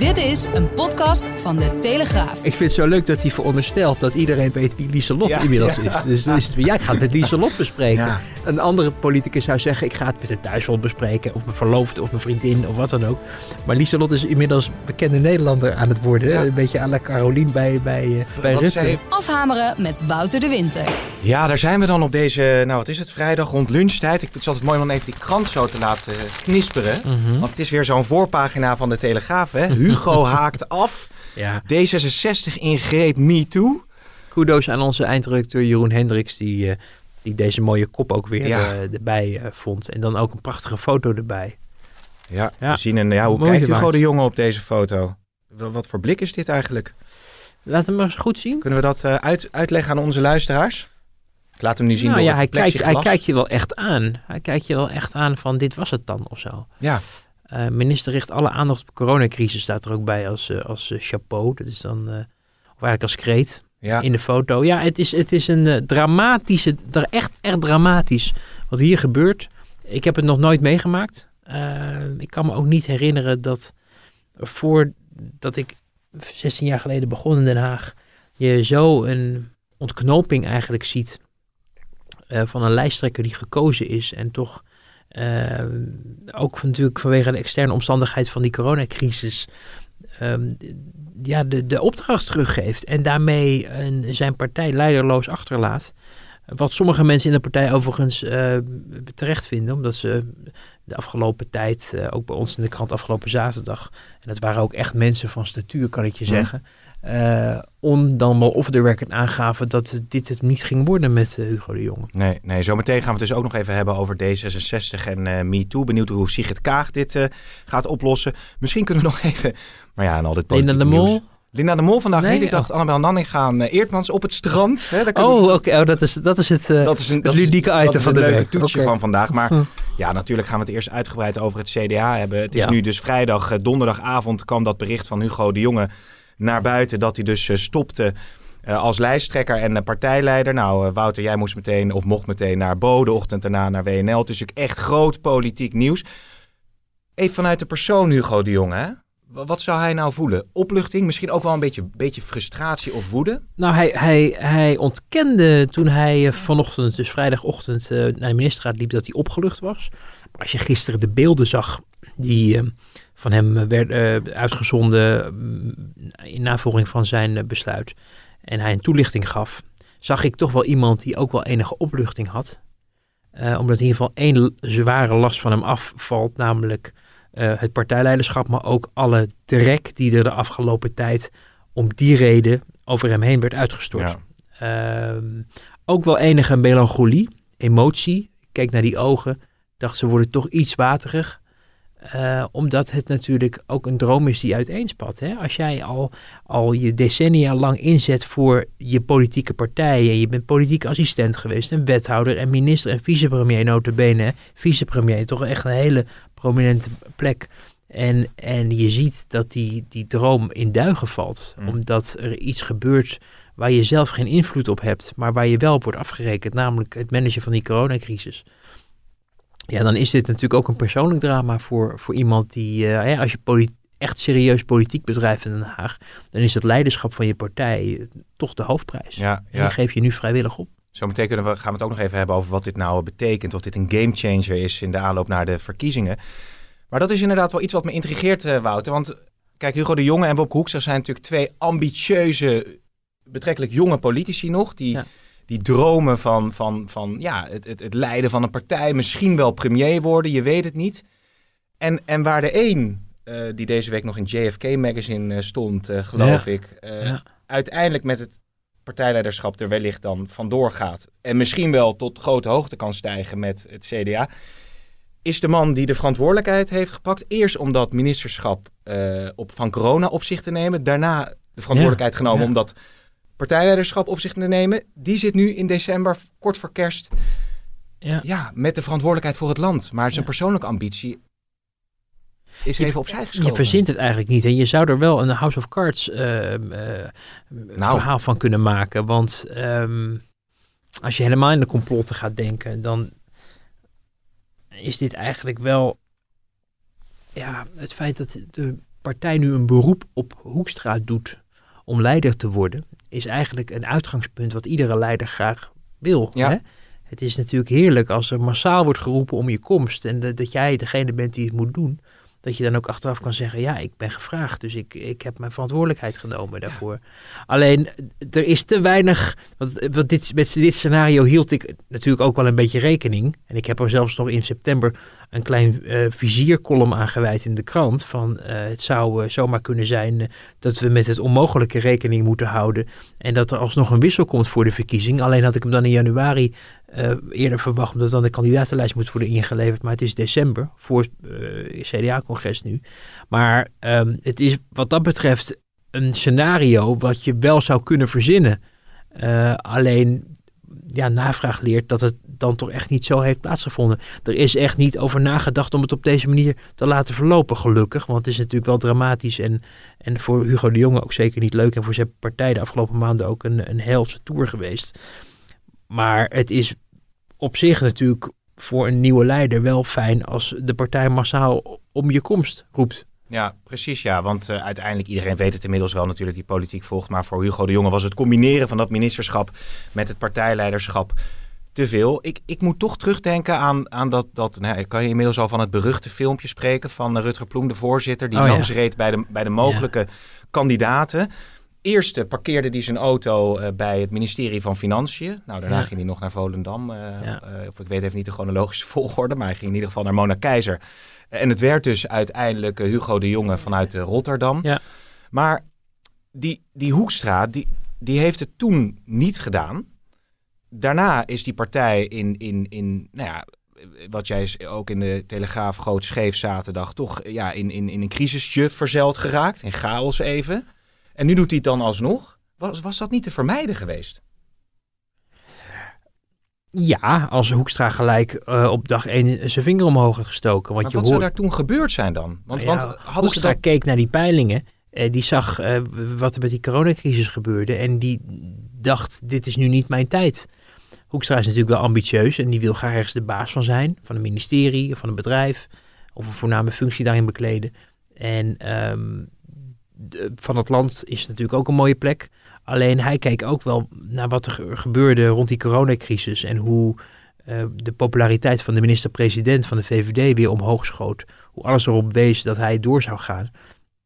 Dit is een podcast van de Telegraaf. Ik vind het zo leuk dat hij veronderstelt dat iedereen weet wie Lieselot Ja, inmiddels ja. is. Dus dan is het weer, ja, ik ga het met Lieselot bespreken. Ja. Een andere politicus zou zeggen, ik ga het met de thuishond bespreken. Of mijn verloofde, of mijn vriendin, of wat dan ook. Maar Lieselot is inmiddels bekende Nederlander aan het worden. Ja. Een beetje à la Carolien bij, bij, eh, bij Wat Rutte. zei- Afhameren met Wouter de Winter. Ja, daar zijn we dan op deze, nou wat is het, vrijdag rond lunchtijd. Ik vind het altijd mooi om even die krant zo te laten knisperen. Mhm. Want het is weer zo'n voorpagina van de Telegraaf, hè. Hugo haakt af. Ja, D66 ingreep MeToo. kudo's aan onze eindredacteur Jeroen Hendricks, die, eh, die deze mooie kop ook weer Ja. eh, erbij eh, vond. En dan ook een prachtige foto erbij. Ja, Ja. we zien een, ja, hoe Mooi kijkt Hugo de Jonge op deze foto? Wat voor blik is dit eigenlijk? Laat hem maar eens goed zien. Kunnen we dat uit, uitleggen aan onze luisteraars? Ik laat hem nu zien nou door ja, hij kijkt, hij kijkt je wel echt aan. Hij kijkt je wel echt aan van dit was het dan of zo. Ja, Eh, minister richt alle aandacht op de coronacrisis, staat er ook bij als, eh, als eh, chapeau. Dat is dan, eh, of eigenlijk als kreet ja. in de foto. Ja, het is, het is een dramatische, dra- echt, echt dramatisch wat hier gebeurt. Ik heb het nog nooit meegemaakt. Ik kan me ook niet herinneren dat voordat ik 16 jaar geleden begon in Den Haag, je zo een ontknoping eigenlijk ziet van een lijsttrekker die gekozen is en toch ook van- natuurlijk vanwege de externe omstandigheid van die coronacrisis ehm, ja, de, de opdracht teruggeeft en daarmee een, zijn partij leiderloos achterlaat. Wat sommige mensen in de partij overigens eh, terecht vinden, omdat ze de afgelopen tijd, eh, ook bij ons in de krant afgelopen zaterdag, en dat waren ook echt mensen van statuur, kan ik je zeggen, eh on dan wel off the record aangaven dat dit het niet ging worden met eh, Hugo de Jonge. Nee, nee, zometeen gaan we het dus ook nog even hebben over D66 en eh MeToo. Benieuwd hoe Sigrid Kaag dit gaat oplossen. Misschien kunnen we nog even... Maar ja, en al dit Linda de nieuws. Mol? Linda de Mol vandaag Nee, niet. Ik oh. dacht Annabel Nanninga uh, Eertmans op het strand. Hè, we- Oh, oké, oh, dat, is, dat is het, dat is een dat ludieke item van de leuke week. toetsje van vandaag. Maar Hm. ja, natuurlijk gaan we het eerst uitgebreid over het CDA hebben. Het is Ja. nu dus vrijdag, donderdagavond kwam dat bericht van Hugo de Jonge naar buiten. Dat hij dus eh, stopte eh, als lijsttrekker en eh, partijleider. Nou, Wouter, jij moest meteen of mocht meteen naar Bo, ochtend daarna naar WNL. Het is natuurlijk echt groot politiek nieuws. Even vanuit de persoon Hugo de Jonge, hè? Wa- Wat zou hij nou voelen? Opluchting? Misschien ook wel een beetje, beetje frustratie of woede? Nou, hij, hij, hij ontkende toen hij vanochtend, dus vrijdagochtend, naar de ministerraad liep, dat hij opgelucht was. Maar als je gisteren de beelden zag die van hem eh, werden eh, uitgezonden mm, in navolging van zijn eh, besluit, en hij een toelichting gaf, zag ik toch wel iemand die ook wel enige opluchting had. Omdat in ieder geval één zware last van hem afvalt, namelijk het partijleiderschap, maar ook alle drek die er de afgelopen tijd om die reden over hem heen werd uitgestort. Ehm, ook wel enige melancholie, emotie. Ik keek naar die ogen, dacht ze worden toch iets waterig. Eh, omdat het natuurlijk ook een droom is die uiteenspat. Hè? Als jij al, al je decennia lang inzet voor je politieke partij... en je bent politiek assistent geweest... en wethouder en minister en vicepremier notabene... vicepremier, toch echt een hele prominente plek... En, en je ziet dat die, die droom in duigen valt. Mm. Omdat er iets gebeurt waar je zelf geen invloed op hebt, maar waar je wel op wordt afgerekend, namelijk het managen van die coronacrisis. Ja, dan is dit natuurlijk ook een persoonlijk drama voor, voor iemand die, eh, als je echt serieus politiek bedrijft in Den Haag, dan is het leiderschap van je partij eh, toch de hoofdprijs. Ja, En die geef je nu vrijwillig op. Zometeen kunnen we, gaan we het ook nog even hebben over wat dit nou betekent. Of dit een gamechanger is in de aanloop naar de verkiezingen. Maar dat is inderdaad wel iets wat me intrigeert, eh, Wouter. Want kijk, Hugo de Jonge en Bob Hoekstra zijn natuurlijk twee ambitieuze, betrekkelijk jonge politici nog. Die, Ja. Die dromen van, van, van ja, het, het, het leiden van een partij, misschien wel premier worden, je weet het niet. En, en waar de een, eh, die deze week nog in JFK Magazine eh, stond, eh, geloof ik, Ja. uiteindelijk met het partijleiderschap er wellicht dan vandoor gaat. En misschien wel tot grote hoogte kan stijgen met het CDA. Is de man die de verantwoordelijkheid heeft gepakt. Eerst om dat ministerschap op, van corona op zich te nemen. Daarna de verantwoordelijkheid genomen om dat partijleiderschap op zich te nemen. Die zit nu in december, kort voor kerst, Ja. ja, met de verantwoordelijkheid voor het land. Maar zijn Ja. persoonlijke ambitie is Je- even opzij geschoven. Je verzint het eigenlijk niet. En je zou er wel een House of Cards ehm, eh, Nou. verhaal van kunnen maken. Want ehm, als je helemaal in de complotten gaat denken, dan is dit eigenlijk wel ja, het feit dat de partij nu een beroep op Hoekstra doet om leider te worden, is eigenlijk een uitgangspunt wat iedere leider graag wil. Ja. Hè? Het is natuurlijk heerlijk als er massaal wordt geroepen om je komst en dat jij degene bent die het moet doen. Dat je dan ook achteraf kan zeggen, ja, ik ben gevraagd, dus ik, ik heb mijn verantwoordelijkheid genomen daarvoor. Alleen, er is te weinig, want, want dit, met dit scenario hield ik natuurlijk ook wel een beetje rekening. En ik heb er zelfs nog in september een klein viziercolumn aan gewijd in de krant. Van eh, het zou eh, zomaar kunnen zijn dat we met het onmogelijke rekening moeten houden. En dat er alsnog een wissel komt voor de verkiezing. Alleen had ik hem dan in januari eh, eerder verwacht, omdat dan de kandidatenlijst moet worden ingeleverd. Maar het is december voor het CDA-congres nu. Maar ehm, het is wat dat betreft een scenario wat je wel zou kunnen verzinnen. Eh, alleen ja, navraag leert dat het dan toch echt niet zo heeft plaatsgevonden. Er is echt niet over nagedacht om het op deze manier te laten verlopen, gelukkig. Want het is natuurlijk wel dramatisch en, en voor Hugo de Jonge ook zeker niet leuk. En voor zijn partij de afgelopen maanden ook een, een helse tour geweest. Maar het is op zich natuurlijk voor een nieuwe leider wel fijn als de partij massaal om je komst roept. Ja, precies ja. Want uh, uiteindelijk, iedereen weet het inmiddels wel natuurlijk die politiek volgt. Maar voor Hugo de Jonge was het combineren van dat ministerschap met het partijleiderschap te veel. Ik, ik moet toch terugdenken aan, aan dat, dat nou, ik kan je inmiddels al van het beruchte filmpje spreken van uh, Rutger Ploem, de voorzitter, die Oh, ja. langsreed bij de, bij de mogelijke kandidaten. Eerst uh, parkeerde hij zijn auto uh, bij het ministerie van Financiën. Nou, daarna Ja. ging hij nog naar Volendam. Uh, Ja. uh, of ik weet even niet de chronologische volgorde, maar hij ging in ieder geval naar Mona Keizer. En het werd dus uiteindelijk Hugo de Jonge vanuit Rotterdam. Ja. Maar die, die Hoekstra, die, die heeft het toen niet gedaan. Daarna is die partij in, in, in nou ja, wat jij ook in de Telegraaf groot schreef zaterdag, toch ja, in, in, in een crisisje verzeild geraakt. In chaos even. En nu doet hij het dan alsnog. Was, was dat niet te vermijden geweest? Ja, als Hoekstra gelijk uh, op dag 1 zijn vinger omhoog had gestoken. Want maar je wat hoort... zou daar toen gebeurd zijn dan? Want, Nou ja, want hadden Hoekstra ze dat... keek naar die peilingen. Uh, die zag uh, wat er met die coronacrisis gebeurde. En die dacht, dit is nu niet mijn tijd. Hoekstra is natuurlijk wel ambitieus. En die wil graag ergens de baas van zijn. Van een ministerie of van een bedrijf. Of een voorname functie daarin bekleden. En um, de, van het land is natuurlijk ook een mooie plek. Alleen hij keek ook wel naar wat er gebeurde rond die coronacrisis en hoe uh, de populariteit van de minister-president van de VVD weer omhoog schoot. Hoe alles erop wees dat hij door zou gaan.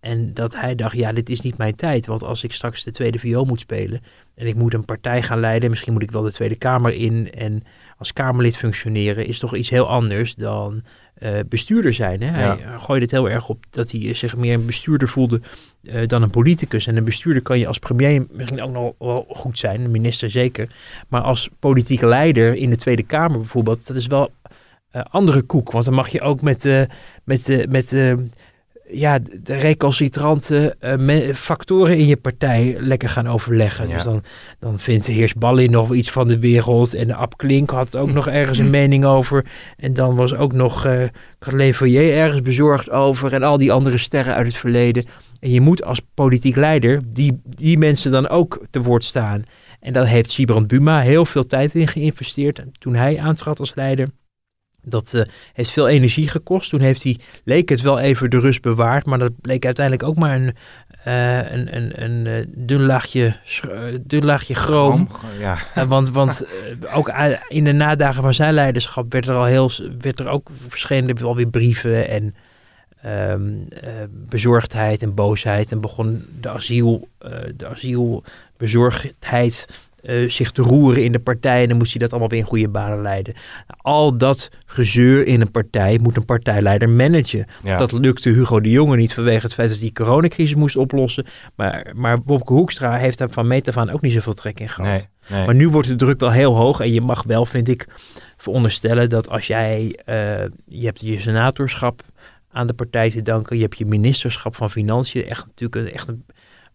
En dat hij dacht, ja, dit is niet mijn tijd. Want als ik straks de tweede viool moet spelen en ik moet een partij gaan leiden, misschien moet ik wel de Tweede Kamer in en als Kamerlid functioneren, is toch iets heel anders dan uh, bestuurder zijn. Hè? Ja. Hij gooide het heel erg op dat hij zich meer een bestuurder voelde uh, dan een politicus. En een bestuurder kan je als premier misschien ook nog wel goed zijn, een minister zeker. Maar als politieke leider in de Tweede Kamer bijvoorbeeld, dat is wel uh, andere koek. Want dan mag je ook met, met, met ja, de recalcitrante uh, factoren in je partij lekker gaan overleggen. Ja. Dus dan, dan vindt de heer Ballin nog iets van de wereld. En de Ab Klink had ook nog ergens een mening over. En dan was ook nog uh, ergens bezorgd over. En al die andere sterren uit het verleden. En je moet als politiek leider die, die mensen dan ook te woord staan. En daar heeft Sibrand Buma heel veel tijd in geïnvesteerd. En toen hij aantrad als leider. Dat uh, heeft veel energie gekost. Toen heeft hij, leek het wel even de rust bewaard, maar dat bleek uiteindelijk ook maar een, uh, een, een, een uh, dun, laagje, dun laagje chroom. Ja. want want ook in de nadagen van zijn leiderschap werd er al heel, werd er ook verschenen alweer brieven en um, bezorgdheid en boosheid. En begon de, asiel, de asielbezorgdheid uh, zich te roeren in de partij. En dan moest hij dat allemaal weer in goede banen leiden. Al dat gezeur in een partij moet een partijleider managen. Ja. Dat lukte Hugo de Jonge niet vanwege het feit dat hij die coronacrisis moest oplossen. Maar, maar Bobke Hoekstra heeft daar van meet af aan ook niet zoveel trek in gehad. Nee, nee. Maar nu wordt de druk wel heel hoog. En je mag wel, vind ik, veronderstellen dat als jij... Uh, je hebt je senatorschap aan de partij te danken. Je hebt je ministerschap van Financiën. Echt natuurlijk een, echt een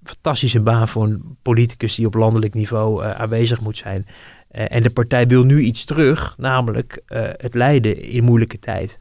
fantastische baan voor een politicus die op landelijk niveau uh, aanwezig moet zijn. Uh, en de partij wil nu iets terug, namelijk uh, het leiden in moeilijke tijd.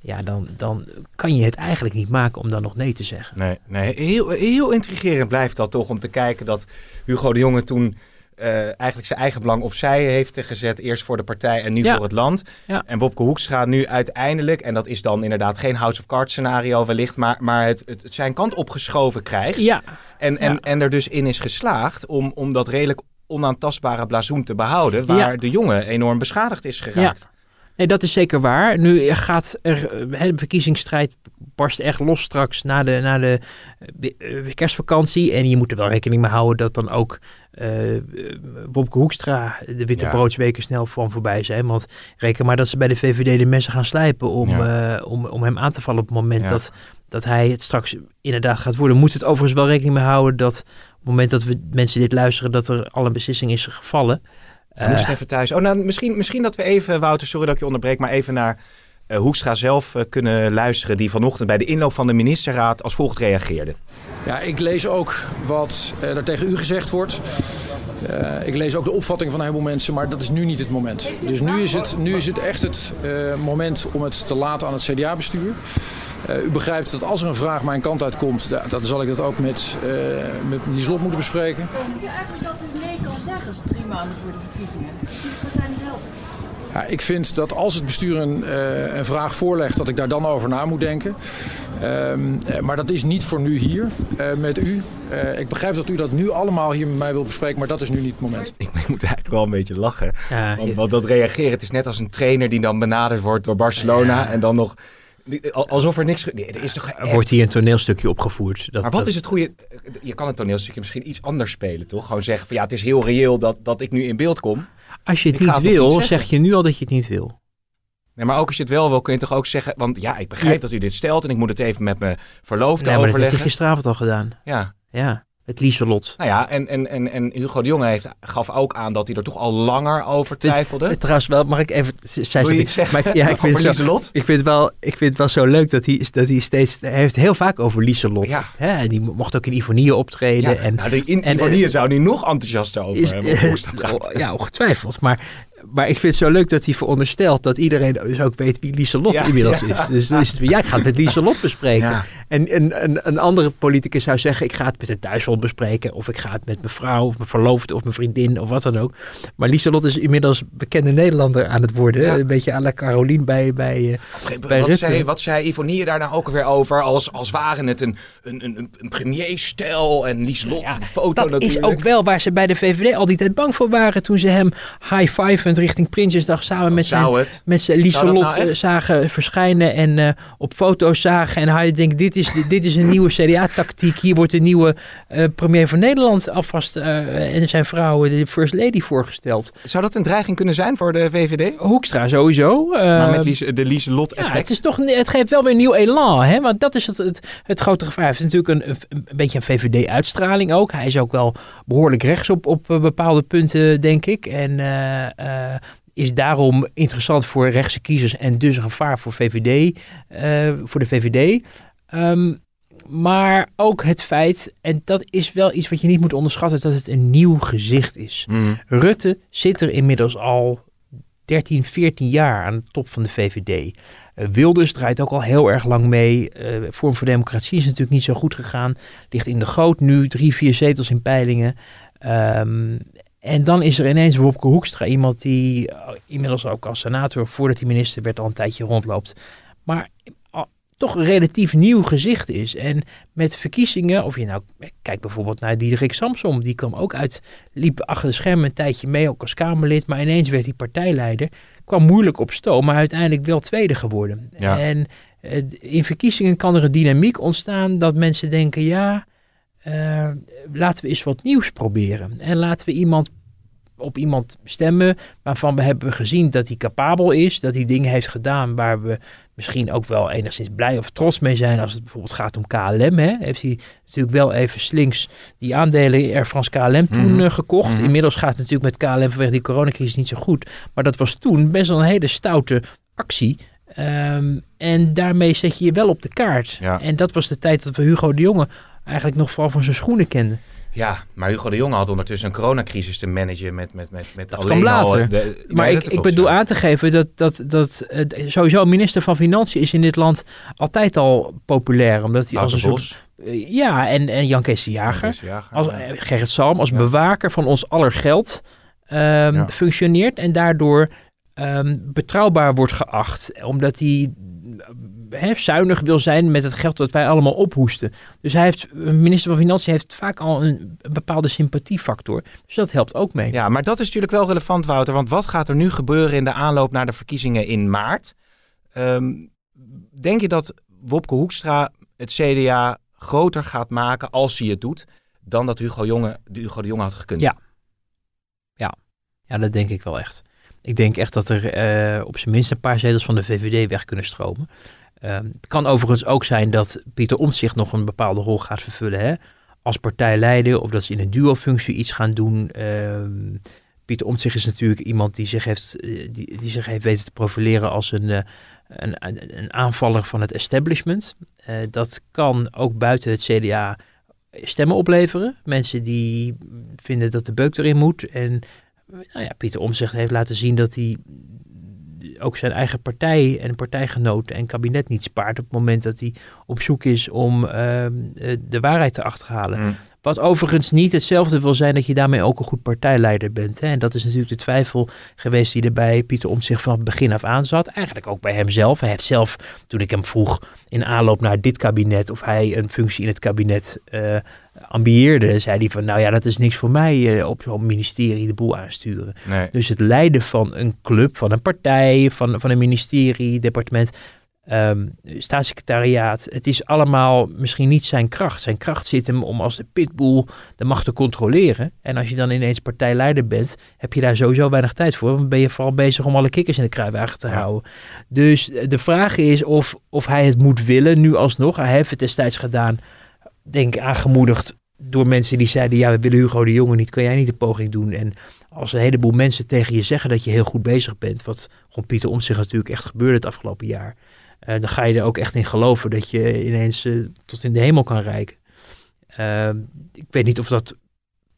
Ja, dan, dan kan je het eigenlijk niet maken om dan nog nee te zeggen. Nee, nee. Heel, heel intrigerend blijft dat toch om te kijken dat Hugo de Jonge toen eh, eigenlijk zijn eigen belang opzij heeft gezet. Eerst voor de partij en nu Ja. voor het land. Ja. En Wopke Hoekstra nu uiteindelijk, en dat is dan inderdaad geen House of Cards scenario wellicht, maar, maar het, het, zijn kant opgeschoven krijgt. Ja, En, en, en er dus in is geslaagd om, om dat redelijk onaantastbare blazoen te behouden, waar de jongen enorm beschadigd is geraakt. Nee, dat is zeker waar. Nu gaat er, eh, de verkiezingsstrijd barst echt los straks na de, na de eh, eh, kerstvakantie. En je moet er wel rekening mee houden dat dan ook Wopke Hoekstra de witte Ja. broodsweken snel van voorbij zijn. Want reken maar dat ze bij de VVD de mensen gaan slijpen om, om, om hem aan te vallen op het moment Ja. dat, dat hij het straks inderdaad gaat worden. Moet het overigens wel rekening mee houden dat op het moment dat we mensen dit luisteren, dat er al een beslissing is gevallen. Eh, het even thuis. Oh, nou, misschien, misschien dat we even, Wouter, sorry dat ik je onderbreek, maar even naar eh, Hoekstra zelf eh, kunnen luisteren, die vanochtend bij de inloop van de ministerraad als volgt reageerde. Ja, ik lees ook wat er tegen u gezegd wordt. Eh, ik lees ook de opvatting van een heleboel mensen, maar dat is nu niet het moment. Dus nu is het, nu is het echt het eh, moment om het te laten aan het CDA-bestuur. Eh, u begrijpt dat als er een vraag mijn kant uitkomt, da- dan zal ik dat ook met, eh met Lieslot moeten bespreken. Vindt u eigenlijk dat u drie maanden voor de verkiezingen? Dat zijn helpen. Ja, ik vind dat als het bestuur een, eh, een vraag voorlegt, dat ik daar dan over na moet denken. Ehm, eh, maar dat is niet voor nu hier eh, met u. Eh, ik begrijp dat u dat nu allemaal hier met mij wilt bespreken, maar dat is nu niet het moment. Ik, ik moet eigenlijk wel een beetje lachen. ja, Want, want dat reageren, het is net als een trainer die dan benaderd wordt door Barcelona Ja. en dan nog... al- Alsof er niks... Nee, er is toch wordt hier een toneelstukje opgevoerd. Dat, Maar wat dat- is het goede... Je kan het toneelstukje misschien iets anders spelen, toch? Gewoon zeggen van ja, het is heel reëel dat, dat ik nu in beeld kom. Als je het Ik niet wil, niet zeg je nu al dat je het niet wil. Nee, maar ook als je het wel wil, kun je toch ook zeggen... Want ja, ik begrijp Ja. dat u dit stelt en ik moet het even met mijn verloofde Nee, maar dat heeft hij overleggen. gisteravond al gedaan. Ja, Ja, het Lieselot. nou ja, en, en, en, en Hugo de Jonge heeft, gaf ook aan dat hij er toch al langer over twijfelde. Trouwens wel, mag ik even... Zij Wil je iets zeggen Maar, ik- ja, ik vind, het zo, Lieselot? ik, vind het wel, ik vind het wel zo leuk dat hij, dat hij steeds... Hij heeft heel vaak over Lieselot. Ja. Hè, en die mocht ook in Ivonie optreden. Ja, en, nou, de in, Ivonie zou nu nog enthousiaster over is, praten. ja, ongetwijfeld. Maar, maar ik vind het zo leuk dat hij veronderstelt dat iedereen dus ook weet wie Lieselot Ja, inmiddels ja. is. Dus dan is het weer, ja, ik ga het met Lieselot bespreken. Ja. En een, een, een andere politicus zou zeggen, ik ga het met de thuisfront bespreken. Of ik ga het met mijn vrouw, of mijn verloofde, of mijn vriendin, of wat dan ook. Maar Lieselot is inmiddels bekende Nederlander aan het worden. Ja. Een beetje à la Carolien bij, bij, eh, bij wat, Rutte. zei, wat zei Ivonie daar nou ook weer over? Als, als waren het een, een, een, een premierstijl en Lieslot, Ja, een foto dat natuurlijk. is ook wel waar ze bij de VVD al die tijd bang voor waren. Toen ze hem high-fivend richting Prinsjesdag samen met zijn, het? met zijn Lieselot nou eh, zagen verschijnen. En eh, op foto's zagen. En hij denkt, dit is, dit is een nieuwe CDA-tactiek. Hier wordt de nieuwe eh, premier van Nederland alvast eh, en zijn vrouw, de First Lady, voorgesteld. Zou dat een dreiging kunnen zijn voor de VVD? Hoekstra sowieso. eh, maar met Lies, de Lieselot ja, het, is toch, het geeft wel weer nieuw elan, hè? want dat is het, het, het grote gevaar. Hij heeft natuurlijk een, een, beetje een VVD-uitstraling ook. Hij is ook wel behoorlijk rechts op, op bepaalde punten, denk ik. En is daarom interessant voor rechtse kiezers en dus een gevaar voor, VVD, voor de VVD. Ehm, maar ook het feit, en dat is wel iets wat je niet moet onderschatten, dat het een nieuw gezicht is. Hmm. Rutte zit er inmiddels al 13, 14 jaar aan de top van de VVD. Eh, Wilders draait ook al heel erg lang mee. Eh Vorm voor Democratie is natuurlijk niet zo goed gegaan. Ligt in de goot nu, drie, vier zetels in peilingen. Ehm, en dan is er ineens Wopke Hoekstra, iemand die eh, inmiddels ook als senator, voordat hij minister werd, al een tijdje rondloopt. Maar toch een relatief nieuw gezicht is. En met verkiezingen, of je nou kijkt bijvoorbeeld naar Diederik Samsom, die kwam ook uit, liep achter de schermen een tijdje mee, ook als Kamerlid, maar ineens werd hij partijleider. Kwam moeilijk op stoom, maar uiteindelijk wel tweede geworden. Ja. En eh, in verkiezingen kan er een dynamiek ontstaan dat mensen denken, ja, eh, laten we eens wat nieuws proberen. En laten we iemand op iemand stemmen waarvan we hebben gezien dat hij capabel is, dat hij dingen heeft gedaan waar we misschien ook wel enigszins blij of trots mee zijn als het bijvoorbeeld gaat om KLM. Hè. Heeft hij natuurlijk wel even slinks die aandelen Air France KLM toen Mhm. eh, gekocht. Mhm. Inmiddels gaat het natuurlijk met KLM vanwege die coronacrisis niet zo goed. Maar dat was toen best wel een hele stoute actie. Ehm, en daarmee zet je je wel op de kaart. Ja. En dat was de tijd dat we Hugo de Jonge eigenlijk nog vooral van zijn schoenen kenden. Ja, maar Hugo de Jonge had ondertussen een coronacrisis te managen met, met, met, met Dat alleen al de- Maar ik, ik bedoel aan te geven dat, dat, dat sowieso minister van Financiën is in dit land altijd al populair. Omdat hij als een soort. Eh, ja, en, en Jan Kees de Jager. Jager, Als, ja. eh, Gerrit Salm als Ja. bewaker van ons aller geld ehm, Ja. functioneert en daardoor ehm, betrouwbaar wordt geacht. Omdat hij eh, hè, zuinig wil zijn met het geld dat wij allemaal ophoesten. Dus hij heeft, een minister van Financiën heeft vaak al een, een bepaalde sympathiefactor. Dus dat helpt ook mee. Ja, maar dat is natuurlijk wel relevant, Wouter. Want wat gaat er nu gebeuren in de aanloop naar de verkiezingen in maart? Ehm, denk je dat Wopke Hoekstra het CDA groter gaat maken als hij het doet... dan dat Hugo, Jonge, Hugo de Jonge had gekund? Ja. Ja, dat denk ik wel echt. Ik denk echt dat er eh, op zijn minst een paar zetels van de VVD weg kunnen stromen. Ehm, het kan overigens ook zijn dat Pieter Omtzigt nog een bepaalde rol gaat vervullen. Hè? Als partijleider of dat ze in een duo-functie iets gaan doen. Ehm, Pieter Omtzigt is natuurlijk iemand die zich heeft, eh, die, zich heeft weten te profileren als een, eh, een, een, aanvaller van het establishment. Dat kan ook buiten het CDA stemmen opleveren. Mensen die vinden dat de beuk erin moet. En nou ja, Pieter Omtzigt heeft laten zien dat hij ook zijn eigen partij en partijgenoten en kabinet niet spaart op het moment dat hij op zoek is om ehm, eh, de waarheid te achterhalen. Mm. Wat overigens niet hetzelfde wil zijn dat je daarmee ook een goed partijleider bent. Hè? En dat is natuurlijk de twijfel geweest die er bij Pieter Omtzigt van het begin af aan zat. Eigenlijk ook bij hemzelf. Hij heeft zelf, toen ik hem vroeg in aanloop naar dit kabinet of hij een functie in het kabinet eh ambieerde, zei hij van nou ja, dat is niks voor mij eh, op zo'n ministerie de boel aansturen. Nee. Dus het leiden van een club, van een partij, van, van een ministerie, departement, ehm, staatssecretariaat. Het is allemaal misschien niet zijn kracht. Zijn kracht zit hem om als de pitbull de macht te controleren. En als je dan ineens partijleider bent, heb je daar sowieso weinig tijd voor. Want ben je vooral bezig om alle kikkers in de kruiwagen te houden. Dus de vraag is of, of hij het moet willen, nu alsnog. Hij heeft het destijds gedaan, denk ik, aangemoedigd door mensen die zeiden, ja, we willen Hugo de Jonge niet, kan jij niet de poging doen? En als een heleboel mensen tegen je zeggen dat je heel goed bezig bent, wat rond Pieter Omtzigt natuurlijk echt gebeurde het afgelopen jaar, eh, dan ga je er ook echt in geloven dat je ineens eh, tot in de hemel kan reiken. Eh, ik weet niet of dat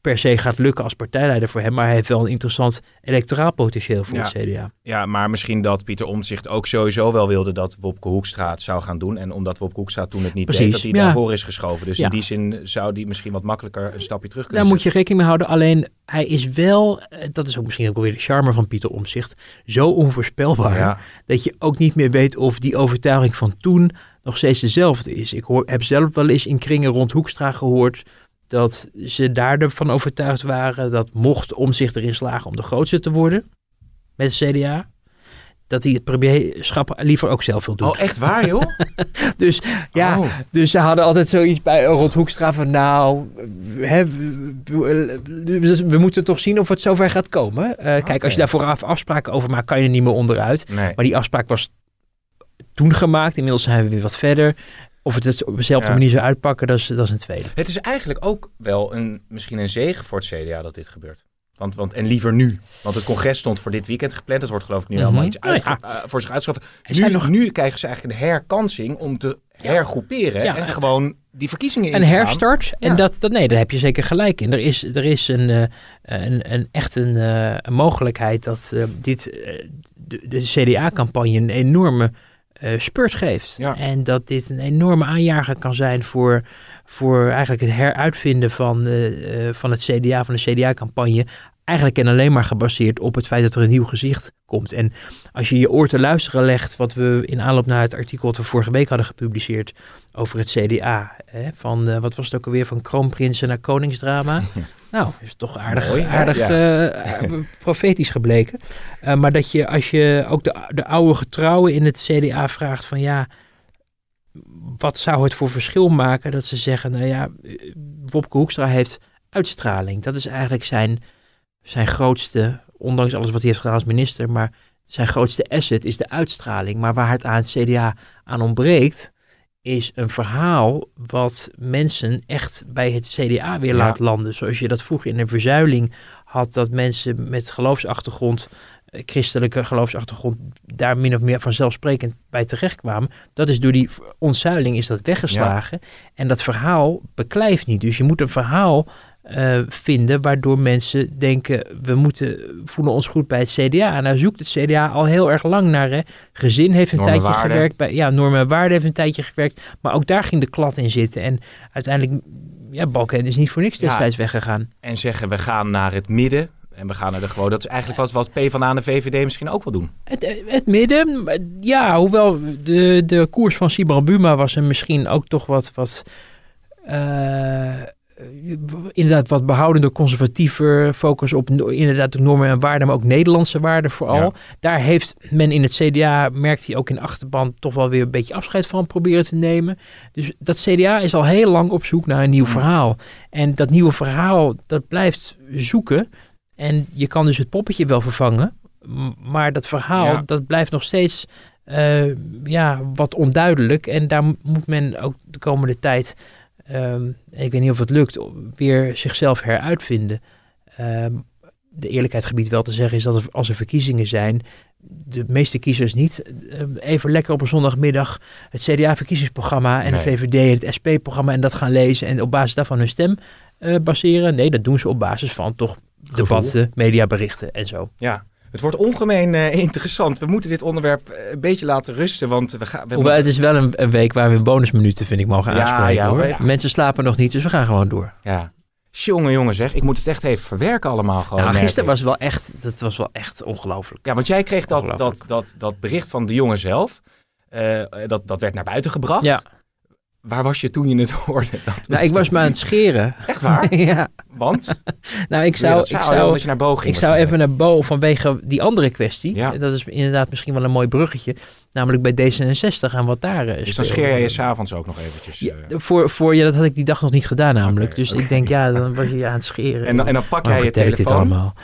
per se gaat lukken als partijleider voor hem, maar hij heeft wel een interessant electoraal potentieel voor Ja. het CDA. Ja, maar misschien dat Pieter Omtzigt ook sowieso wel wilde dat Wopke Hoekstra het zou gaan doen. En omdat Wopke Hoekstra toen het niet Precies, deed, dat hij ja. daarvoor is geschoven. Dus Ja. in die zin zou die misschien wat makkelijker een stapje terug Daar kunnen moet je rekening mee houden. Alleen hij is wel, eh, dat is ook misschien ook weer de charme van Pieter Omzicht, zo onvoorspelbaar. dat je ook niet meer weet of die overtuiging van toen nog steeds dezelfde is. Ik hoor, heb zelf wel eens in kringen rond Hoekstra gehoord dat ze daarvan overtuigd waren dat mocht om zich erin slagen om de grootste te worden met het CDA, dat hij het premierschap liever ook zelf wil doen. Oh, echt waar, joh? Dus ja, Oh. dus ze hadden altijd zoiets bij Hoekstra van nou, hè, we, moeten toch zien of het zover gaat komen. Eh, Kijk, als je daar vooraf afspraken over maakt, kan je er niet meer onderuit. Nee. Maar die afspraak was toen gemaakt. Inmiddels zijn we weer wat verder. Of het het op dezelfde Ja. manier zou uitpakken, dat is, dat is een tweede. Het is eigenlijk ook wel een, misschien een zegen voor het CDA dat dit gebeurt. Want, want, en liever nu. Want het congres stond voor dit weekend gepland. Het wordt geloof ik nu Mhm. allemaal iets Nou ja. eh, voor zich uitgeschoven. Zijn Nu, nog- nu krijgen ze eigenlijk een herkansing om te hergroeperen. Ja. En gewoon die verkiezingen in Een te gaan. herstart. En dat, dat, nee, daar heb je zeker gelijk in. Er is, er is een, eh, een, een, echt een, eh, een mogelijkheid dat dit, de, de CDA-campagne een enorme eh, spurt geeft. Ja. En dat dit een enorme aanjager kan zijn voor, voor eigenlijk het heruitvinden van, eh, eh, van het CDA, van de CDA-campagne. Eigenlijk en alleen maar gebaseerd op het feit dat er een nieuw gezicht komt. En als je je oor te luisteren legt, wat we in aanloop naar het artikel dat we vorige week hadden gepubliceerd over het CDA. Hè, van, wat was het ook alweer, van kroonprinsen naar koningsdrama. nou, is toch aardig, Mooi, aardig Ja. eh, profetisch gebleken. Eh, maar dat je, als je ook de, de oude getrouwen in het CDA vraagt van ja, wat zou het voor verschil maken dat ze zeggen, nou ja, eh, Wopke Hoekstra heeft uitstraling. Dat is eigenlijk zijn, zijn grootste, ondanks alles wat hij heeft gedaan als minister, maar zijn grootste asset is de uitstraling. Maar waar het aan het CDA aan ontbreekt, is een verhaal wat mensen echt bij het CDA weer Ja. laat landen. Zoals je dat vroeger in de verzuiling had, dat mensen met geloofsachtergrond, eh, christelijke geloofsachtergrond, daar min of meer vanzelfsprekend bij terechtkwamen. Dat is door die ontzuiling is dat weggeslagen. En dat verhaal beklijft niet. Dus je moet een verhaal eh, vinden, waardoor mensen denken, we moeten, voelen ons goed bij het CDA. Nou zoekt het CDA al heel erg lang naar, hè. Gezin heeft een Normen, tijdje gewerkt, bij, ja, normen en waarden heeft een tijdje gewerkt, maar ook daar ging de klad in zitten. En uiteindelijk, ja, Balken is niet voor niks Ja. destijds weggegaan. En zeggen we gaan naar het midden. En we gaan naar de gewoon. Dat is eigenlijk wat, wat PvdA en de VVD misschien ook wel doen. Het, het midden, ja, hoewel de, de koers van Sibran Buma was er misschien ook toch wat, wat eh, inderdaad wat behoudender, conservatiever, focus op inderdaad de normen en waarden, maar ook Nederlandse waarden vooral. Ja. Daar heeft men in het CDA, merkt hij ook in de achterban, toch wel weer een beetje afscheid van proberen te nemen. Dus dat CDA is al heel lang op zoek naar een nieuw verhaal. En dat nieuwe verhaal, dat blijft zoeken. En je kan dus het poppetje wel vervangen, maar dat verhaal, Ja. dat blijft nog steeds eh, ja, wat onduidelijk. En daar mo- moet men ook de komende tijd, ehm, ik weet niet of het lukt, weer zichzelf heruitvinden. Ehm, de eerlijkheid gebied wel te zeggen is dat er, als er verkiezingen zijn, de meeste kiezers niet eh, even lekker op een zondagmiddag het CDA-verkiezingsprogramma en Nee. de VVD en het SP-programma en dat gaan lezen en op basis daarvan hun stem eh, baseren. Nee, dat doen ze op basis van toch debatten, mediaberichten en zo. Ja. Het wordt ongemeen eh, interessant. We moeten dit onderwerp eh, een beetje laten rusten. Want we gaan. We Hoewel, het is wel een, een week waar we bonusminuten, vind ik, mogen Ja, aanspreken. ja, hoor. ja. Mensen slapen nog niet, dus we gaan gewoon door. Ja. Jongen, jongen zeg. Ik moet het echt even verwerken allemaal gewoon. nou, gisteren was wel echt, dat was wel echt ongelooflijk. Ja, want jij kreeg dat, dat, dat, dat bericht van de jongen zelf. Eh, dat, dat werd naar buiten gebracht. Ja, Waar was je toen je het hoorde? Dat nou, ik was me aan het scheren. Echt waar? ja, Want? nou, ik zou, ik zou, je naar boven ging. Ik zou even naar boven vanwege die andere kwestie. Ja. Dat is inderdaad misschien wel een mooi bruggetje. Namelijk bij D66 en wat daar is. Dus dan scheer jij je s'avonds ook nog eventjes. Ja, eh, voor, voor je, dat had ik die dag nog niet gedaan namelijk. Dus ik denk, ja, dan was je aan het scheren. en, dan, en dan pak jij je telefoon. allemaal?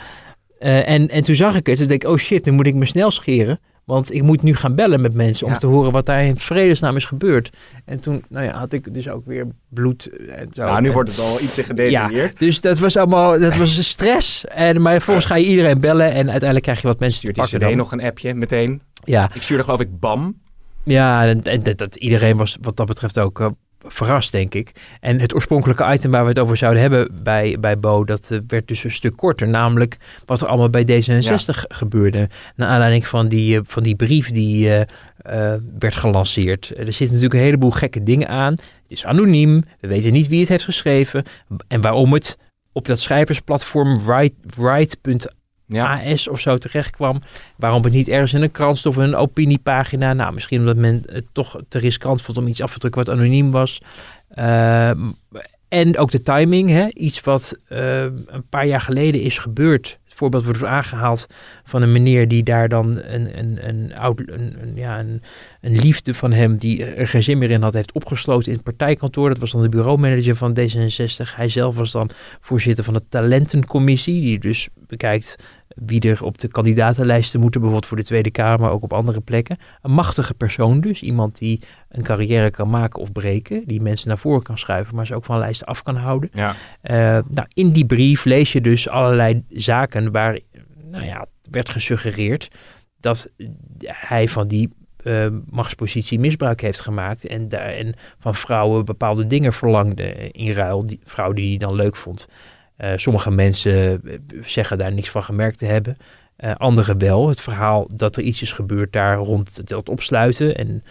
Eh, en, en toen zag ik het. Denk ik, oh shit, nu moet ik me snel scheren. Want ik moet nu gaan bellen met mensen Ja. om te horen wat daar in vredesnaam is gebeurd. En toen, nou ja, had ik dus ook weer bloed en zo. Nou, nu En- wordt het al iets gedetailleerd. Dus dat was allemaal, dat was stress. En, maar vervolgens ga je iedereen bellen en uiteindelijk krijg je wat mensen Stuurt die pakken nog een appje meteen. Ja, Ik stuurde geloof ik BAM. ja en, en dat, dat iedereen was wat dat betreft ook eh, verrast, denk ik. En het oorspronkelijke item waar we het over zouden hebben bij, bij Bo, dat eh, werd dus een stuk korter. Namelijk wat er allemaal bij D66 gebeurde. Naar aanleiding van die, eh, van die brief die eh, werd gelanceerd. Er zitten natuurlijk een heleboel gekke dingen aan. Het is anoniem. We weten niet wie het heeft geschreven. En waarom het op dat schrijversplatform Write- Ja. of zo terecht kwam. Waarom het niet ergens in een krant of in een opiniepagina. Nou, misschien omdat men het toch te riskant vond om iets af te drukken wat anoniem was. Ehm, en ook de timing, hè? iets wat eh, een paar jaar geleden is gebeurd. Het voorbeeld wordt aangehaald van een meneer die daar dan een, een, een, oud, een, ja, een, een liefde van hem die er geen zin meer in had, heeft opgesloten in het partijkantoor. Dat was dan de bureaumanager van D66. Hij zelf was dan voorzitter van de talentencommissie, die dus bekijkt wie er op de kandidatenlijsten moeten, bijvoorbeeld voor de Tweede Kamer, maar ook op andere plekken. Een machtige persoon dus, iemand die een carrière kan maken of breken, die mensen naar voren kan schuiven, maar ze ook van lijsten af kan houden. Ja. Eh, nou, in die brief lees je dus allerlei zaken waar, nou ja, werd gesuggereerd dat hij van die eh, machtspositie misbruik heeft gemaakt en, daar, en van vrouwen bepaalde dingen verlangde in ruil, die vrouw die hij dan leuk vond. Eh, sommige mensen eh, zeggen daar niks van gemerkt te hebben. Eh anderen wel. Het verhaal dat er iets is gebeurd daar rond het, het opsluiten en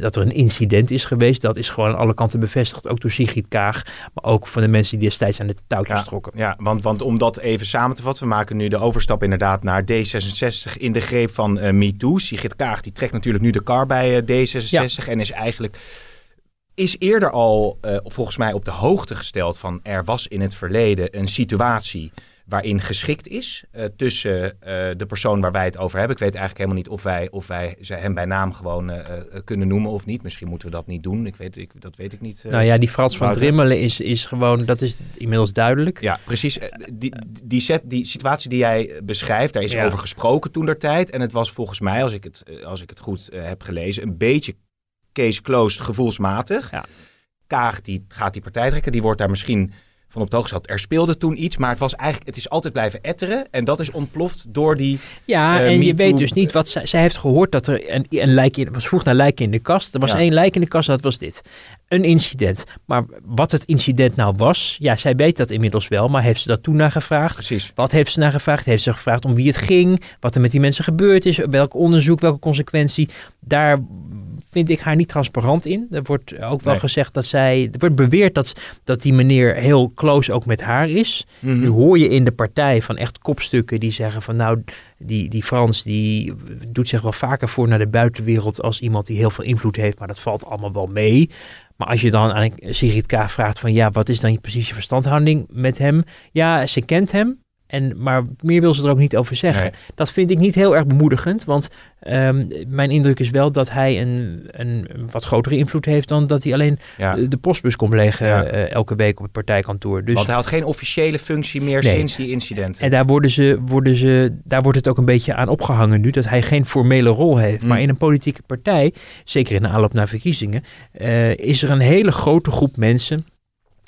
dat er een incident is geweest, dat is gewoon aan alle kanten bevestigd. Ook door Sigrid Kaag, maar ook van de mensen die destijds aan de touwtjes Ja, trokken. ja want, want om dat even samen te vatten, we maken nu de overstap inderdaad naar D66 in de greep van MeToo. Sigrid Kaag die trekt natuurlijk nu de kar bij eh, D66 en is eigenlijk is eerder al eh, volgens mij op de hoogte gesteld van er was in het verleden een situatie waarin geschikt is eh, tussen eh, de persoon waar wij het over hebben. Ik weet eigenlijk helemaal niet of wij, of wij ze hem bij naam gewoon kunnen noemen of niet. Misschien moeten we dat niet doen. Ik weet, ik, dat weet ik niet. Nou ja, die Frans van. Drimmelen is, is gewoon, dat is inmiddels duidelijk. Ja, precies. Die, die, set, die situatie die jij beschrijft, daar is Ja. over gesproken toen der tijd. En het was volgens mij, als ik het, als ik het goed heb gelezen, een beetje case closed gevoelsmatig. Ja. Kaag die gaat die partij trekken, die wordt daar misschien van op de hoogte zat. Er speelde toen iets, maar het was eigenlijk, het is altijd blijven etteren. En dat is ontploft door die. Ja, eh, en je weet dus niet wat zij, zij heeft gehoord dat er een, een lijk in, was vroeg naar lijken in de kast. Er was Ja. één lijk in de kast, dat was dit. Een incident. Maar wat het incident nou was, ja, zij weet dat inmiddels wel, maar heeft ze dat toen naar gevraagd? Precies. Wat heeft ze naar gevraagd? Heeft ze gevraagd om wie het ging? Wat er met die mensen gebeurd is? Welk onderzoek? Welke consequentie? Daar vind ik haar niet transparant in. Er wordt ook wel Nee. gezegd dat zij... Er wordt beweerd dat, dat die meneer heel close ook met haar is. Mhm. Nu hoor je in de partij van echt kopstukken die zeggen van... nou, die, die Frans die doet zich wel vaker voor naar de buitenwereld... als iemand die heel veel invloed heeft, maar dat valt allemaal wel mee... Maar als je dan aan Sigrid K. vraagt van ja, wat is dan je precies je verstandhouding met hem? Ja, ze kent hem, en, maar meer wil ze er ook niet over zeggen. Nee. Dat vind ik niet heel erg bemoedigend, want ehm, mijn indruk is wel dat hij een, een, wat grotere invloed heeft dan dat hij alleen Ja. de postbus komt legen Ja. eh, elke week op het partijkantoor. Dus, Want hij had geen officiële functie meer Nee. sinds die incidenten. en daar, worden ze, worden ze, daar wordt het ook een beetje aan opgehangen nu, dat hij geen formele rol heeft. Mm. Maar in een politieke partij, zeker in de aanloop naar verkiezingen, eh, is er een hele grote groep mensen.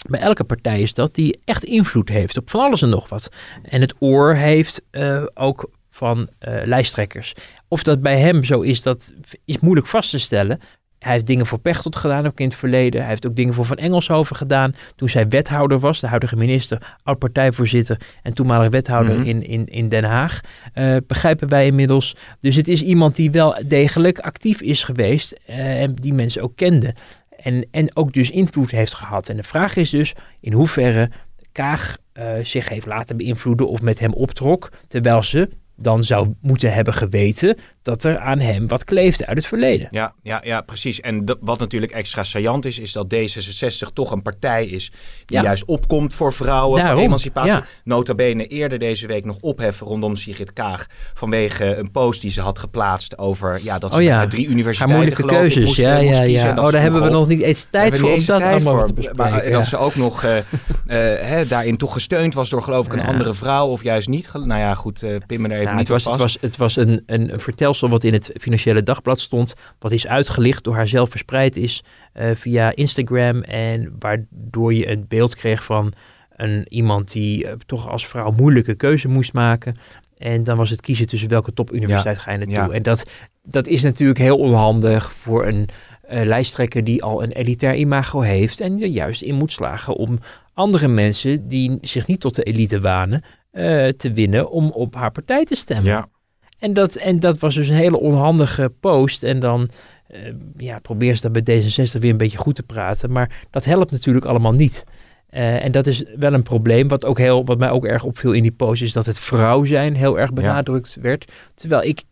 Bij elke partij is dat die echt invloed heeft op van alles en nog wat. En het oor heeft eh, ook van eh, lijsttrekkers. Of dat bij hem zo is, dat is moeilijk vast te stellen. Hij heeft dingen voor Pechtold gedaan, ook in het verleden. Hij heeft ook dingen voor Van Engelshoven gedaan. Toen zij wethouder was, de huidige minister, oud-partijvoorzitter en toenmalig wethouder Mhm. in, in, in Den Haag. eh, begrijpen wij inmiddels. Dus het is iemand die wel degelijk actief is geweest en die mensen ook kende. En, en ook dus invloed heeft gehad. En de vraag is dus in hoeverre Kaag eh, zich heeft laten beïnvloeden of met hem optrok. Terwijl ze dan zou moeten hebben geweten dat er aan hem wat kleefde uit het verleden. Ja, ja, ja, precies. En wat natuurlijk extra saillant is, is dat D66 toch een partij is die Ja. juist opkomt voor vrouwen, Daarom, voor emancipatie. ja. Nota bene eerder deze week nog opheffen rondom Sigrid Kaag vanwege een post die ze had geplaatst over ja, dat ze Oh ja, drie Haar universiteiten moeilijke geloof ik, keuzes. moest, ja, eh, moest ja, ja. Oh, daar hebben we nog niet eens tijd voor om dat eens tijd allemaal voor. te bespreken. Maar, en dat ze ook nog eh, eh, hè, daarin toch gesteund was door geloof ik een andere vrouw of juist niet. Nou ja, goed, pin me even Nou, niet was, het was, het was een, een, een vertelsel wat in het Financiële Dagblad stond, wat is uitgelicht door haar zelf verspreid is eh, via Instagram en waardoor je een beeld kreeg van een, iemand die eh, toch als vrouw moeilijke keuze moest maken. En dan was het kiezen tussen welke topuniversiteit ga je naartoe. ja. En dat, dat is natuurlijk heel onhandig voor een eh, lijsttrekker die al een elitair imago heeft en er juist in moet slagen om andere mensen die zich niet tot de elite wanen, eh, te winnen om op haar partij te stemmen. Ja, En dat, en dat was dus een hele onhandige post. En dan eh, ja, probeer ze dat bij D66 weer een beetje goed te praten. Maar dat helpt natuurlijk allemaal niet. Eh, en dat is wel een probleem. Wat, ook heel, wat mij ook erg opviel in die post is dat het vrouw zijn heel erg benadrukt werd. Terwijl ik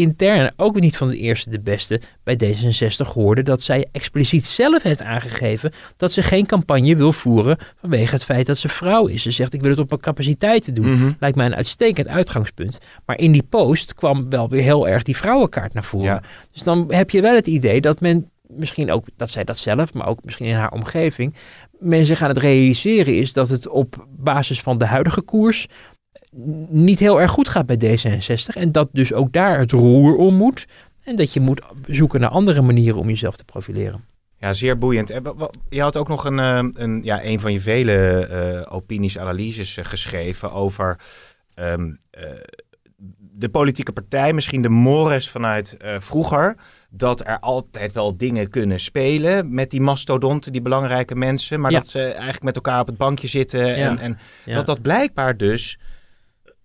intern ook niet van de eerste de beste bij D66 hoorde dat zij expliciet zelf heeft aangegeven dat ze geen campagne wil voeren vanwege het feit dat ze vrouw is. Ze zegt ik wil het op mijn capaciteiten doen Mhm. lijkt mij een uitstekend uitgangspunt. Maar in die post kwam wel weer heel erg die vrouwenkaart naar voren. Ja. Dus dan heb je wel het idee dat men, misschien ook dat zij dat zelf, maar ook misschien in haar omgeving, men zich aan het realiseren is dat het op basis van de huidige koers niet heel erg goed gaat bij D66. En dat dus ook daar het roer om moet. En dat je moet zoeken naar andere manieren om jezelf te profileren. Ja, zeer boeiend. Je had ook nog een, eh, een, ja, een van je vele eh, opinies, analyses eh, geschreven over ehm, eh, de politieke partij, misschien de mores vanuit vroeger. Dat er altijd wel dingen kunnen spelen met die mastodonten, die belangrijke mensen. Maar Ja. dat ze eigenlijk met elkaar op het bankje zitten. En, en Ja. dat dat blijkbaar dus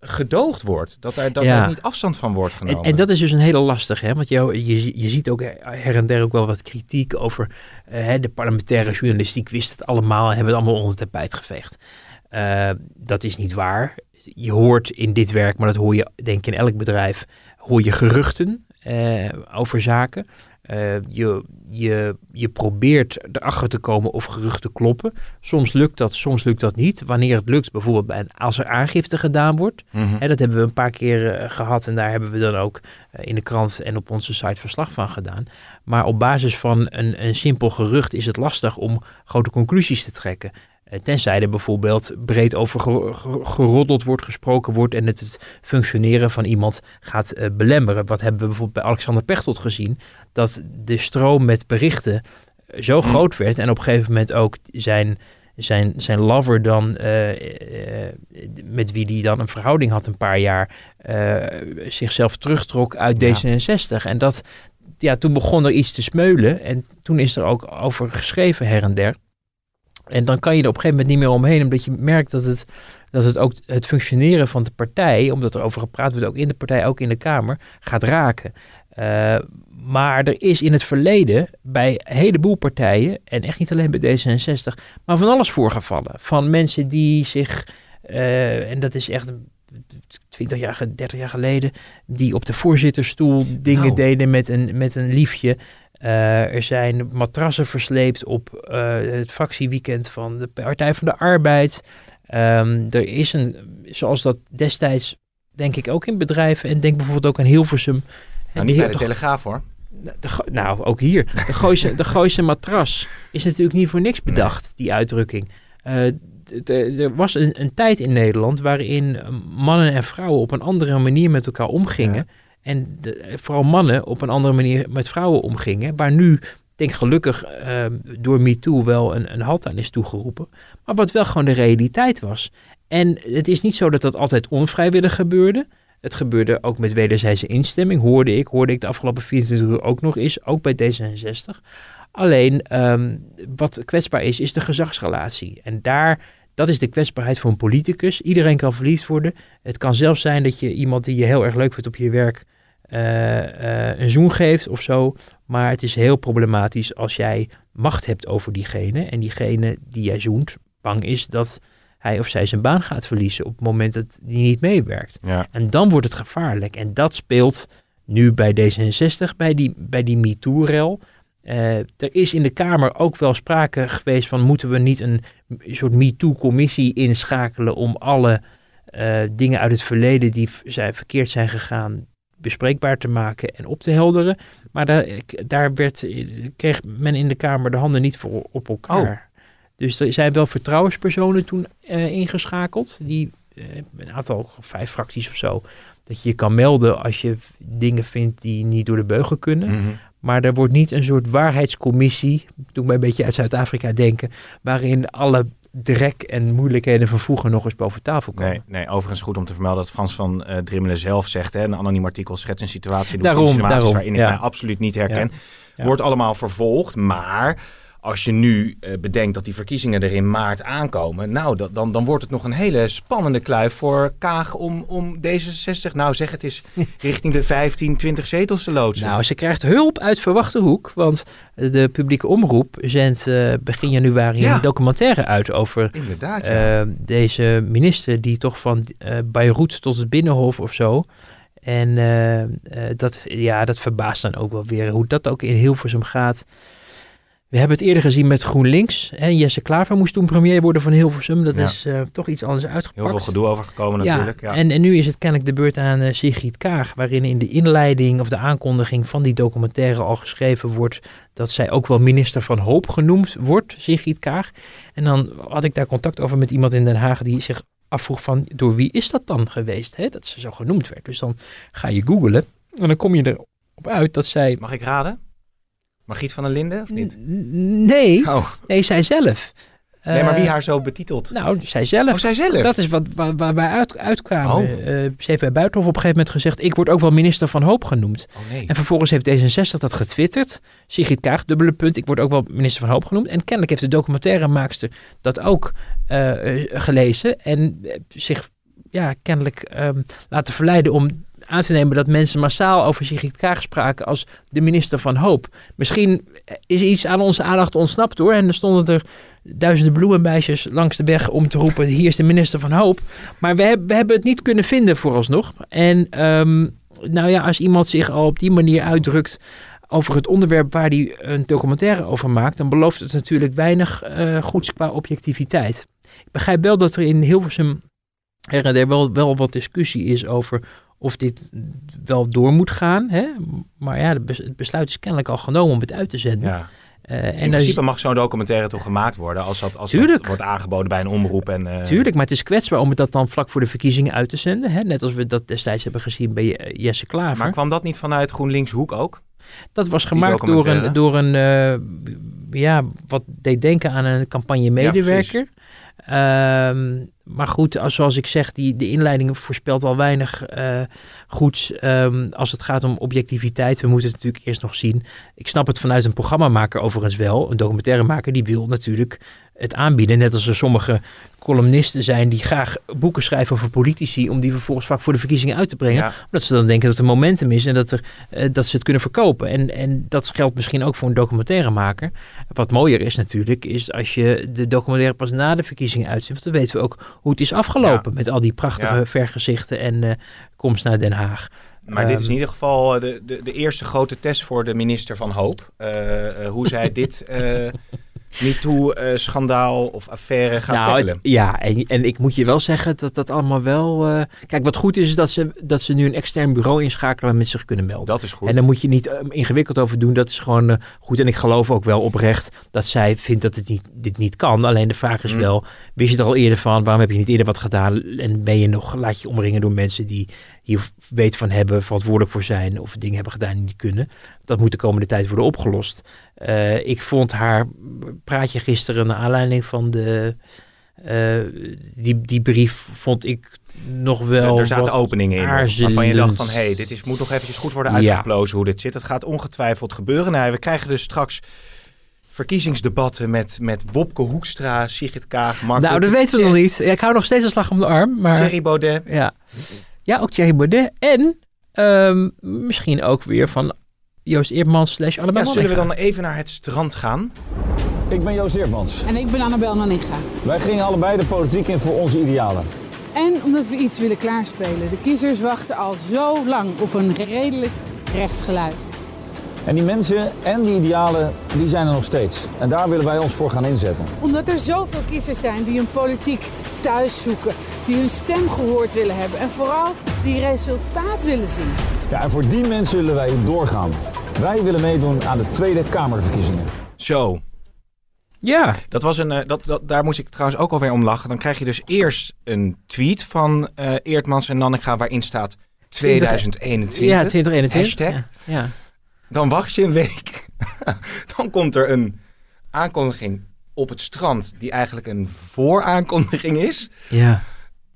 gedoogd wordt. Dat er, dat Ja. niet afstand van wordt En, genomen. en dat is dus een hele lastige, hè? want jou, je, je ziet ook her en der ook wel wat kritiek over eh, hè, de parlementaire journalistiek wist het allemaal en hebben het allemaal onder het tapijt geveegd. Eh, dat is niet waar. Je hoort in dit werk, maar dat hoor je denk ik in elk bedrijf, hoor je geruchten eh, over zaken. Eh, je, je, je probeert erachter te komen of geruchten kloppen. Soms lukt dat, soms lukt dat niet. Wanneer het lukt, bijvoorbeeld bij een, als er aangifte gedaan wordt, Mhm. Hè, dat hebben we een paar keer eh, gehad en daar hebben we dan ook eh, in de krant en op onze site verslag van gedaan. Maar op basis van een, een simpel gerucht is het lastig om grote conclusies te trekken. Eh, tenzij er bijvoorbeeld breed over ge- ge- geroddeld wordt, gesproken wordt en het het functioneren van iemand gaat eh, belemmeren. Wat hebben we bijvoorbeeld bij Alexander Pechtold gezien? Dat de stroom met berichten eh, zo Mm. groot werd en op een gegeven moment ook zijn zijn, zijn lover dan, met wie hij dan een verhouding had een paar jaar, zichzelf terugtrok uit Ja. D66. En dat, ja, toen begon er iets te smeulen. En toen is er ook over geschreven her en der. En dan kan je er op een gegeven moment niet meer omheen, omdat je merkt dat het, dat het ook het functioneren van de partij, omdat er over gepraat wordt, ook in de partij, ook in de Kamer, gaat raken. Eh, maar er is in het verleden bij een heleboel partijen, en echt niet alleen bij D66, maar van alles voorgevallen. Van mensen die zich, eh, en dat is echt 20 jaar, ge- 30 jaar geleden, die op de voorzittersstoel dingen Nou. deden met een, met een liefje. Eh, er zijn matrassen versleept op eh, het fractieweekend van de Partij van de Arbeid. Ehm, er is een, zoals dat destijds, denk ik ook in bedrijven, en denk bijvoorbeeld ook aan Hilversum. Nou, niet bij de de, Telegraaf hoor. de Go- nou, ook hier. De Gooise, de Gooise matras is natuurlijk niet voor niks bedacht, die uitdrukking. Eh, er was een, een tijd in Nederland waarin mannen en vrouwen op een andere manier met elkaar omgingen. Ja. En de, vooral mannen op een andere manier met vrouwen omgingen. Waar nu, denk gelukkig, eh, door MeToo wel een, een halt aan is toegeroepen. Maar wat wel gewoon de realiteit was. En het is niet zo dat dat altijd onvrijwillig gebeurde. Het gebeurde ook met wederzijdse instemming, hoorde ik. Hoorde ik de afgelopen 24 uur ook nog eens, ook bij D66. Alleen, ehm, wat kwetsbaar is, is de gezagsrelatie. En daar, dat is de kwetsbaarheid voor een politicus. Iedereen kan verliefd worden. Het kan zelfs zijn dat je iemand die je heel erg leuk vindt op je werk een zoen geeft of zo. Maar het is heel problematisch als jij macht hebt over diegene. En diegene die jij zoent, bang is dat hij of zij zijn baan gaat verliezen op het moment dat die niet meewerkt. Ja. En dan wordt het gevaarlijk. En dat speelt nu bij D66, bij die, bij die MeToo-rel. Eh, er is in de Kamer ook wel sprake geweest van moeten we niet een soort MeToo-commissie inschakelen om alle eh, dingen uit het verleden die zijn, verkeerd zijn gegaan bespreekbaar te maken en op te helderen. Maar daar, daar werd, kreeg men in de Kamer de handen niet voor op elkaar. Dus er zijn wel vertrouwenspersonen toen eh, ingeschakeld, die eh, een aantal, vijf fracties of zo, dat je je kan melden als je dingen vindt die niet door de beugel kunnen. Mhm. Maar er wordt niet een soort waarheidscommissie, doe mij een beetje uit Zuid-Afrika denken, waarin alle drek en moeilijkheden van vroeger nog eens boven tafel komen. Nee, nee, overigens goed om te vermelden dat Frans van eh Drimmelen zelf zegt, hè, een anoniem artikel schetst een situatie, Daarom, daarom, waarin ik ja. mij absoluut niet herken. Ja. Wordt allemaal vervolgd, maar als je nu eh, bedenkt dat die verkiezingen er in maart aankomen, nou, dat, dan, dan wordt het nog een hele spannende kluif voor Kaag om, om D66, nou zeg het is, richting de 15, 20 zetels te loodsen. Nou, ze krijgt hulp uit verwachte hoek, want de publieke omroep zendt eh, begin januari Ja. een documentaire uit over ja. eh, deze minister die toch van eh Beirut tot het Binnenhof of zo. En dat, ja, dat verbaast dan ook wel weer hoe dat ook in Hilversum gaat. We hebben het eerder gezien met GroenLinks. Hè. Jesse Klaver moest toen premier worden van Hilversum. Dat Ja. is eh, toch iets anders uitgepakt. Heel veel gedoe over gekomen natuurlijk. Ja. En, en nu is het kennelijk de beurt aan eh, Sigrid Kaag, waarin in de inleiding of de aankondiging van die documentaire al geschreven wordt dat zij ook wel minister van hoop genoemd wordt, Sigrid Kaag. En dan had ik daar contact over met iemand in Den Haag die zich afvroeg van door wie is dat dan geweest, hè, dat ze zo genoemd werd. Dus dan ga je googlen en dan kom je erop uit dat zij... Mag ik raden? Margriet van der Linden of niet? N- Nee, Oh, nee, zij zelf. nee, maar wie Eh, haar zo betitelt? Nou, zij zelf. Oh, zij zelf? Dat is wat, waar, waar wij uit, uitkwamen. Oh. Eh, ze heeft bij Buitenhof op een gegeven moment gezegd... ik word ook wel minister van Hoop genoemd. Oh nee. En vervolgens heeft D66 dat getwitterd. Sigrid Kaag, dubbele punt, ik word ook wel minister van Hoop genoemd. En kennelijk heeft de documentairemaakster dat ook eh, gelezen. En zich ja, kennelijk ehm, laten verleiden om aan te nemen... dat mensen massaal over Sigrid Kaag spraken als de minister van Hoop. Misschien is iets aan onze aandacht ontsnapt hoor. En er stonden er duizenden bloemenmeisjes langs de weg om te roepen... hier is de minister van Hoop. Maar we, heb- we hebben het niet kunnen vinden vooralsnog. En ehm, nou ja, als iemand zich al op die manier uitdrukt over het onderwerp waar hij een documentaire over maakt, dan belooft het natuurlijk weinig eh, goeds qua objectiviteit. Ik begrijp wel dat er in Hilversum der wel, wel wat discussie is over of dit wel door moet gaan. Hè? Maar ja, het besluit is kennelijk al genomen om het uit te zenden. Ja. Eh, In en is- principe mag zo'n documentaire toch gemaakt worden als dat, als dat wordt aangeboden bij een omroep. En, eh, Tuurlijk, maar het is kwetsbaar om het dat dan vlak voor de verkiezingen uit te zenden. Hè? Net als we dat destijds hebben gezien bij eh, Jesse Klaver. Maar kwam dat niet vanuit GroenLinks hoek ook? Dat was gemaakt door een, door een ja, wat deed denken aan een campagne medewerker. Ehm, maar goed, als, zoals ik zeg, die, de inleiding voorspelt al weinig eh, goeds ehm, als het gaat om objectiviteit. We moeten het natuurlijk eerst nog zien. Ik snap het vanuit een programmamaker overigens wel. Een documentairemaker die wil natuurlijk het aanbieden. Net als er sommige columnisten zijn die graag boeken schrijven over politici. om die vervolgens vaak voor de verkiezingen uit te brengen. Ja. Omdat ze dan denken dat er momentum is en dat, er, eh, dat ze het kunnen verkopen. En, en dat geldt misschien ook voor een documentairemaker. Wat mooier is natuurlijk, is als je de documentaire pas na de verkiezingen uitzendt. Want dan weten we ook hoe het is afgelopen. Met al die prachtige Ja. vergezichten en eh, komst naar Den Haag. Maar dit is in Ehm, ieder geval eh, de, de, de eerste grote test voor de minister van Hoop. Eh, hoe zij dit MeToo-schandaal of affaire gaat nou, het- ja, en, en ik moet je wel zeggen dat dat allemaal wel... eh, kijk, wat goed is, is dat ze, dat ze nu een extern bureau inschakelen waarmee ze zich kunnen melden. Dat is goed. En daar moet je niet eh, ingewikkeld over doen. Dat is gewoon eh, goed. En ik geloof ook wel oprecht dat zij vindt dat het niet, dit niet kan. Alleen de vraag is Mm. wel, wist je er al eerder van? Waarom heb je niet eerder wat gedaan? En ben je nog, laat je omringen door mensen die hier weet van hebben, verantwoordelijk voor zijn of dingen hebben gedaan die niet kunnen. Dat moet de komende tijd worden opgelost. Eh, ik vond haar praatje gisteren naar aanleiding van de... eh, die, die brief vond ik nog wel... er zaten openingen in nog, waarvan je dacht aarzelend. van... hé, hey, dit is, moet nog eventjes goed worden Ja. uitgeplozen hoe dit zit. Het gaat ongetwijfeld gebeuren. Nou, we krijgen dus straks verkiezingsdebatten met, met Wopke Hoekstra, Sigrid Kaag, Mark Nou, dat weten we nog niet. Ja, ik hou nog steeds een slag om de arm. Maar Thierry Baudet. ja. Ja, ook Thierry Baudet. En ehm, misschien ook weer van Joost Eerdmans slash Annabel Ja, zullen we dan even naar het strand gaan? Ik ben Joost Eermans. En ik ben Annabel Nanninga. Wij gingen allebei de politiek in voor onze idealen. En omdat we iets willen klaarspelen. De kiezers wachten al zo lang op een redelijk rechtsgeluid. En die mensen en die idealen, die zijn er nog steeds. En daar willen wij ons voor gaan inzetten. Omdat er zoveel kiezers zijn die hun politiek thuis zoeken. Die hun stem gehoord willen hebben. En vooral die resultaat willen zien. Ja, en voor die mensen willen wij doorgaan. Wij willen meedoen aan de Tweede Kamerverkiezingen. Zo, Ja, dat was een, eh, dat, dat, daar moest ik trouwens ook alweer om lachen. Dan krijg je dus eerst een tweet van eh Eertmans en Nannega waarin staat 2021. ja 2021. Hashtag. Ja, ja. Dan wacht je een week. dan komt er een aankondiging op het strand die eigenlijk een vooraankondiging is. ja.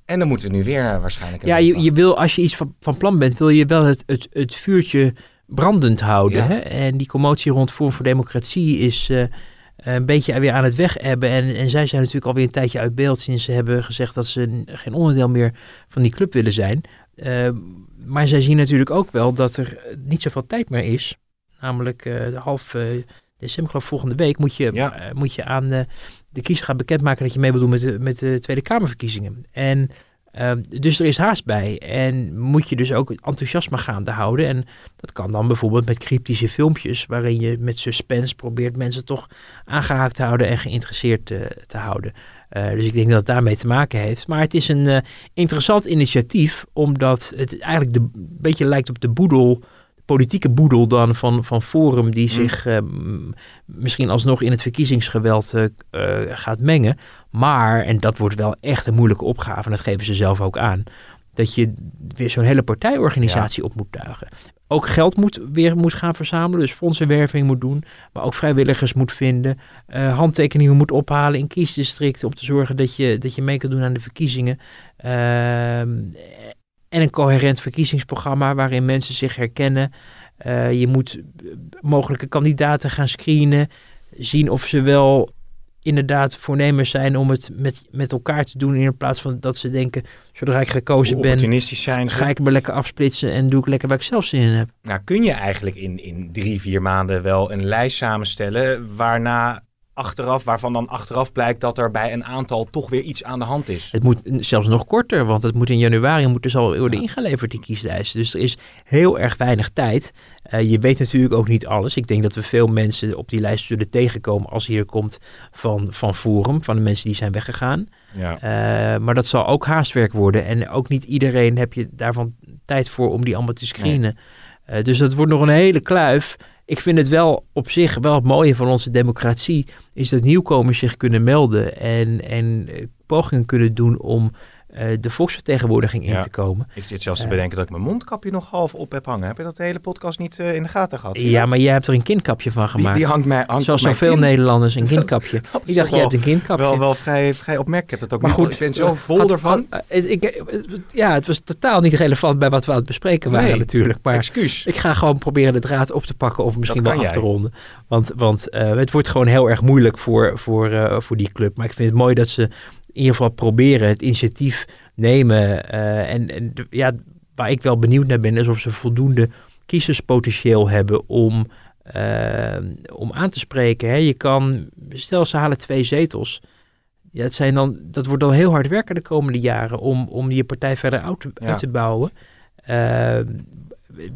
En dan moeten we nu weer waarschijnlijk... ja je, je wil, als je iets van, van plan bent, wil je wel het, het, het vuurtje brandend houden. Ja. Hè? En die commotie rond Forum voor Democratie is eh, een beetje weer aan het weg hebben. En, en zij zijn natuurlijk alweer een tijdje uit beeld sinds ze hebben gezegd dat ze geen onderdeel meer van die club willen zijn. Eh, maar zij zien natuurlijk ook wel dat er niet zoveel tijd meer is. Namelijk eh, de half eh, december, geloof volgende week, moet je, Ja. eh, moet je aan eh, de kiezer gaan bekendmaken dat je mee wil doen met de, met de Tweede Kamerverkiezingen. En eh, dus er is haast bij. En moet je dus ook enthousiasme gaande houden. En dat kan dan bijvoorbeeld met cryptische filmpjes, waarin je met suspense probeert mensen toch aangehaakt te houden en geïnteresseerd te, te houden. Eh, dus ik denk dat het daarmee te maken heeft. Maar het is een eh, interessant initiatief, omdat het eigenlijk de, een beetje lijkt op de boedel, de politieke boedel dan van, van Forum, die Mm. zich eh, misschien alsnog in het verkiezingsgeweld gaat mengen. Maar, en dat wordt wel echt een moeilijke opgave, en dat geven ze zelf ook aan, dat je weer zo'n hele partijorganisatie op moet tuigen. Ook geld moet weer moet gaan verzamelen, dus fondsenwerving moet doen, maar ook vrijwilligers moet vinden, eh, handtekeningen moet ophalen in kiesdistricten om te zorgen dat je, dat je mee kan doen aan de verkiezingen. Ehm, en een coherent verkiezingsprogramma waarin mensen zich herkennen. Eh, je moet eh, mogelijke kandidaten gaan screenen, zien of ze wel inderdaad voornemens zijn om het met, met elkaar te doen in plaats van dat ze denken, zodra ik gekozen ben, opportunistisch zijn ga ik me lekker afsplitsen en doe ik lekker waar ik zelf zin in heb. Nou, kun je eigenlijk in, in drie, vier maanden wel een lijst samenstellen waarna achteraf, waarvan dan achteraf blijkt dat er bij een aantal toch weer iets aan de hand is. Het moet zelfs nog korter, want het moet in januari moet dus al worden ingeleverd, die kieslijst. Dus er is heel erg weinig tijd. Eh, je weet natuurlijk ook niet alles. Ik denk dat we veel mensen op die lijst zullen tegenkomen als hier komt van, van Forum, van de mensen die zijn weggegaan. Ja. Eh, maar dat zal ook haastwerk worden. En ook niet iedereen heb je daarvan tijd voor om die allemaal te screenen. Eh, dus dat wordt nog een hele kluif. Ik vind het wel op zich wel het mooie van onze democratie. Is dat nieuwkomers zich kunnen melden. En, en eh, pogingen kunnen doen om de volksvertegenwoordiging in Ja. te komen. Ik zit zelfs te Eh. bedenken dat ik mijn mondkapje nog half op heb hangen. Heb je dat de hele podcast niet eh, in de gaten gehad? Ja, dat? maar jij hebt er een kindkapje van gemaakt. die hangt mij hangt Zoals zoveel. Nederlanders een kindkapje. Dat ik dacht, jij hebt een kindkapje. Wel, wel vrij, vrij opmerkelijk dat ook Maar niet. goed, ik ben zo vol Had- ervan. had- eh, ik, eh, ja, het was totaal niet relevant bij wat we aan het bespreken waren Nee. natuurlijk. Maar Excuus. ik ga gewoon proberen de draad op te pakken of misschien wel af te jij. ronden. Want, want eh, het wordt gewoon heel erg moeilijk voor, voor, eh, voor die club. Maar ik vind het mooi dat ze in ieder geval proberen het initiatief nemen. eh, en en ja, waar ik wel benieuwd naar ben is of ze voldoende kiezerspotentieel hebben om, eh, om aan te spreken. Hè. Je kan, stel ze halen twee zetels. Ja, het zijn dan, dat wordt dan heel hard werken de komende jaren om, om je partij verder uit te, Ja. uit te bouwen. Eh,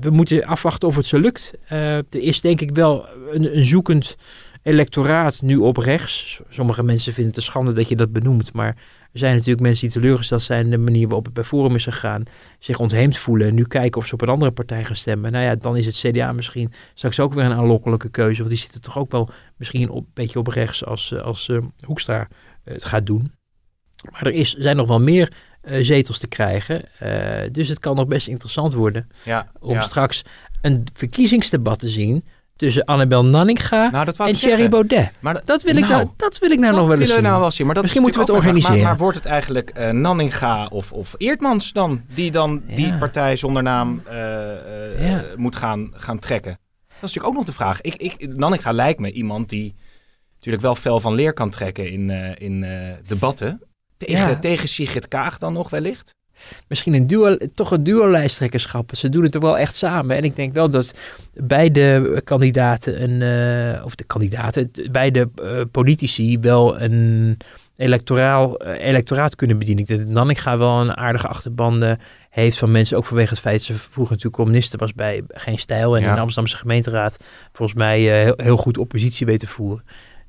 we moeten afwachten of het zo lukt. Er is denk ik wel een, een zoekend electoraat nu op rechts. Sommige mensen vinden het een schande dat je dat benoemt, maar er zijn natuurlijk mensen die teleurgesteld zijn in de manier waarop het bij Forum is gegaan, zich ontheemd voelen en nu kijken of ze op een andere partij gaan stemmen. Nou ja, dan is het CDA misschien straks ook weer een aanlokkelijke keuze, want die zitten toch ook wel misschien op, een beetje op rechts als, eh, als eh, Hoekstra het gaat doen. Maar er is, zijn nog wel meer eh, zetels te krijgen, eh, dus het kan nog best interessant worden Ja, om ja. straks een verkiezingsdebat te zien tussen Annabel Nanninga Nou, en Thierry zeggen. Baudet. Maar Dat wil ik nou, Nou, dat wil ik nou nog wel eens zien. nou wel zien. Maar dat Misschien is moeten we het organiseren. Maar, maar wordt het eigenlijk eh, Nanninga of, of Eertmans dan? Die dan die partij zonder naam eh, eh, Ja. moet gaan, gaan trekken? Dat is natuurlijk ook nog de vraag. Ik, ik, Nanninga lijkt me iemand die natuurlijk wel fel van leer kan trekken in, in debatten. Tegen, Ja. tegen Sigrid Kaag dan nog wellicht? Misschien een duo, toch een duo-lijsttrekkerschap. Ze doen het toch wel echt samen. En ik denk wel dat beide kandidaten, een, eh, of de kandidaten, beide eh, politici wel een electoraal, eh, electoraat kunnen bedienen. Ik denk dat Nanninga wel een aardige achterban eh, heeft van mensen, ook vanwege het feit dat ze vroeger natuurlijk communisten was bij Geen Stijl en Ja. in de Amsterdamse gemeenteraad volgens mij heel, heel goed oppositie weten te voeren.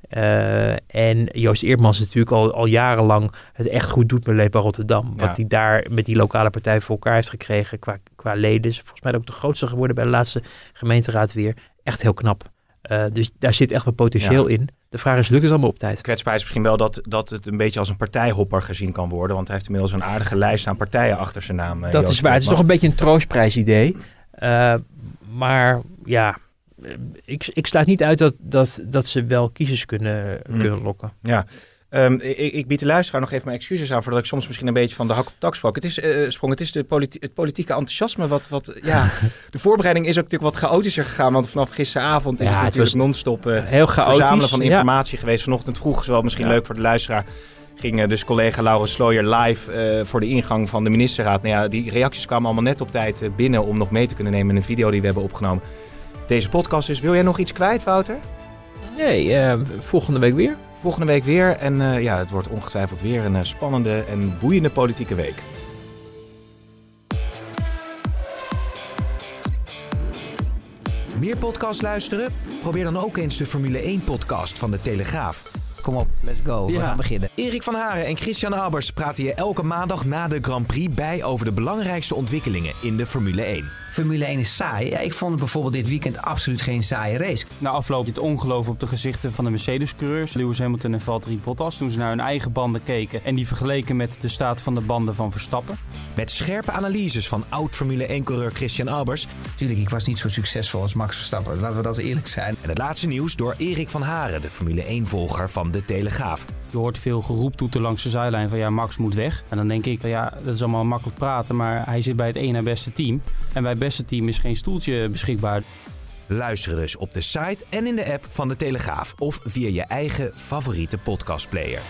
Eh, en Joost Eerdmans natuurlijk al, al jarenlang het echt goed doet met Lepa Rotterdam. Wat hij daar met die lokale partij voor elkaar heeft gekregen qua, qua leden. Is volgens mij ook de grootste geworden bij de laatste gemeenteraad weer. Echt heel knap. Eh, dus daar zit echt wel potentieel in. De vraag is, lukt het allemaal op tijd? Kwetsbaar is misschien wel dat, dat het een beetje als een partijhopper gezien kan worden. Want hij heeft inmiddels een aardige lijst aan partijen achter zijn naam. eh, Dat Joost is waar. Het is toch een beetje een troostprijsidee. Eh maar ja, ik, ik sluit niet uit dat, dat, dat ze wel kiezers kunnen, Hmm. kunnen lokken. Ja. Ehm, ik, ik bied de luisteraar nog even mijn excuses aan voordat ik soms misschien een beetje van de hak op de tak sprak. Het is, eh, sprong, het is de het politieke enthousiasme wat, wat, ja, de voorbereiding is ook natuurlijk wat chaotischer gegaan, want vanaf gisteravond is Ja, het natuurlijk non-stop eh, Heel chaotisch. verzamelen van ja. informatie geweest. Vanochtend vroeg, is wel misschien Ja. leuk voor de luisteraar, ging eh, dus collega Laurens Slooyer live eh, voor de ingang van de ministerraad. Nou ja, die reacties kwamen allemaal net op tijd eh, binnen om nog mee te kunnen nemen in een video die we hebben opgenomen. Deze podcast is, wil jij nog iets kwijt Wouter? Nee, eh, volgende week weer. Volgende week weer. En eh, ja, het wordt ongetwijfeld weer een eh, spannende en boeiende politieke week. Meer podcast luisteren? Probeer dan ook eens de Formule 1 podcast van de Telegraaf. Kom op, let's go. We Ja. gaan beginnen. Erik van Haren en Christian Albers praten je elke maandag na de Grand Prix bij over de belangrijkste ontwikkelingen in de Formule 1. Formule 1 is saai. Ja, ik vond het bijvoorbeeld dit weekend absoluut geen saaie race. Na afloop het ongeloof op de gezichten van de Mercedes-coureurs, Lewis Hamilton en Valtteri Bottas, toen ze naar hun eigen banden keken en die vergeleken met de staat van de banden van Verstappen. Met scherpe analyses van oud Formule 1-coureur Christian Albers Tuurlijk, ik was niet zo succesvol als Max Verstappen. Laten we dat eerlijk zijn. en het laatste nieuws door Erik van Haren, de Formule 1-volger van de Telegraaf. Je hoort veel geroeptoeten langs de zijlijn van ja, Max moet weg. En dan denk ik van ja, dat is allemaal makkelijk praten, maar hij zit bij het na beste team. En bij het beste team is geen stoeltje beschikbaar. Luister dus op de site en in de app van de Telegraaf of via je eigen favoriete podcastplayer.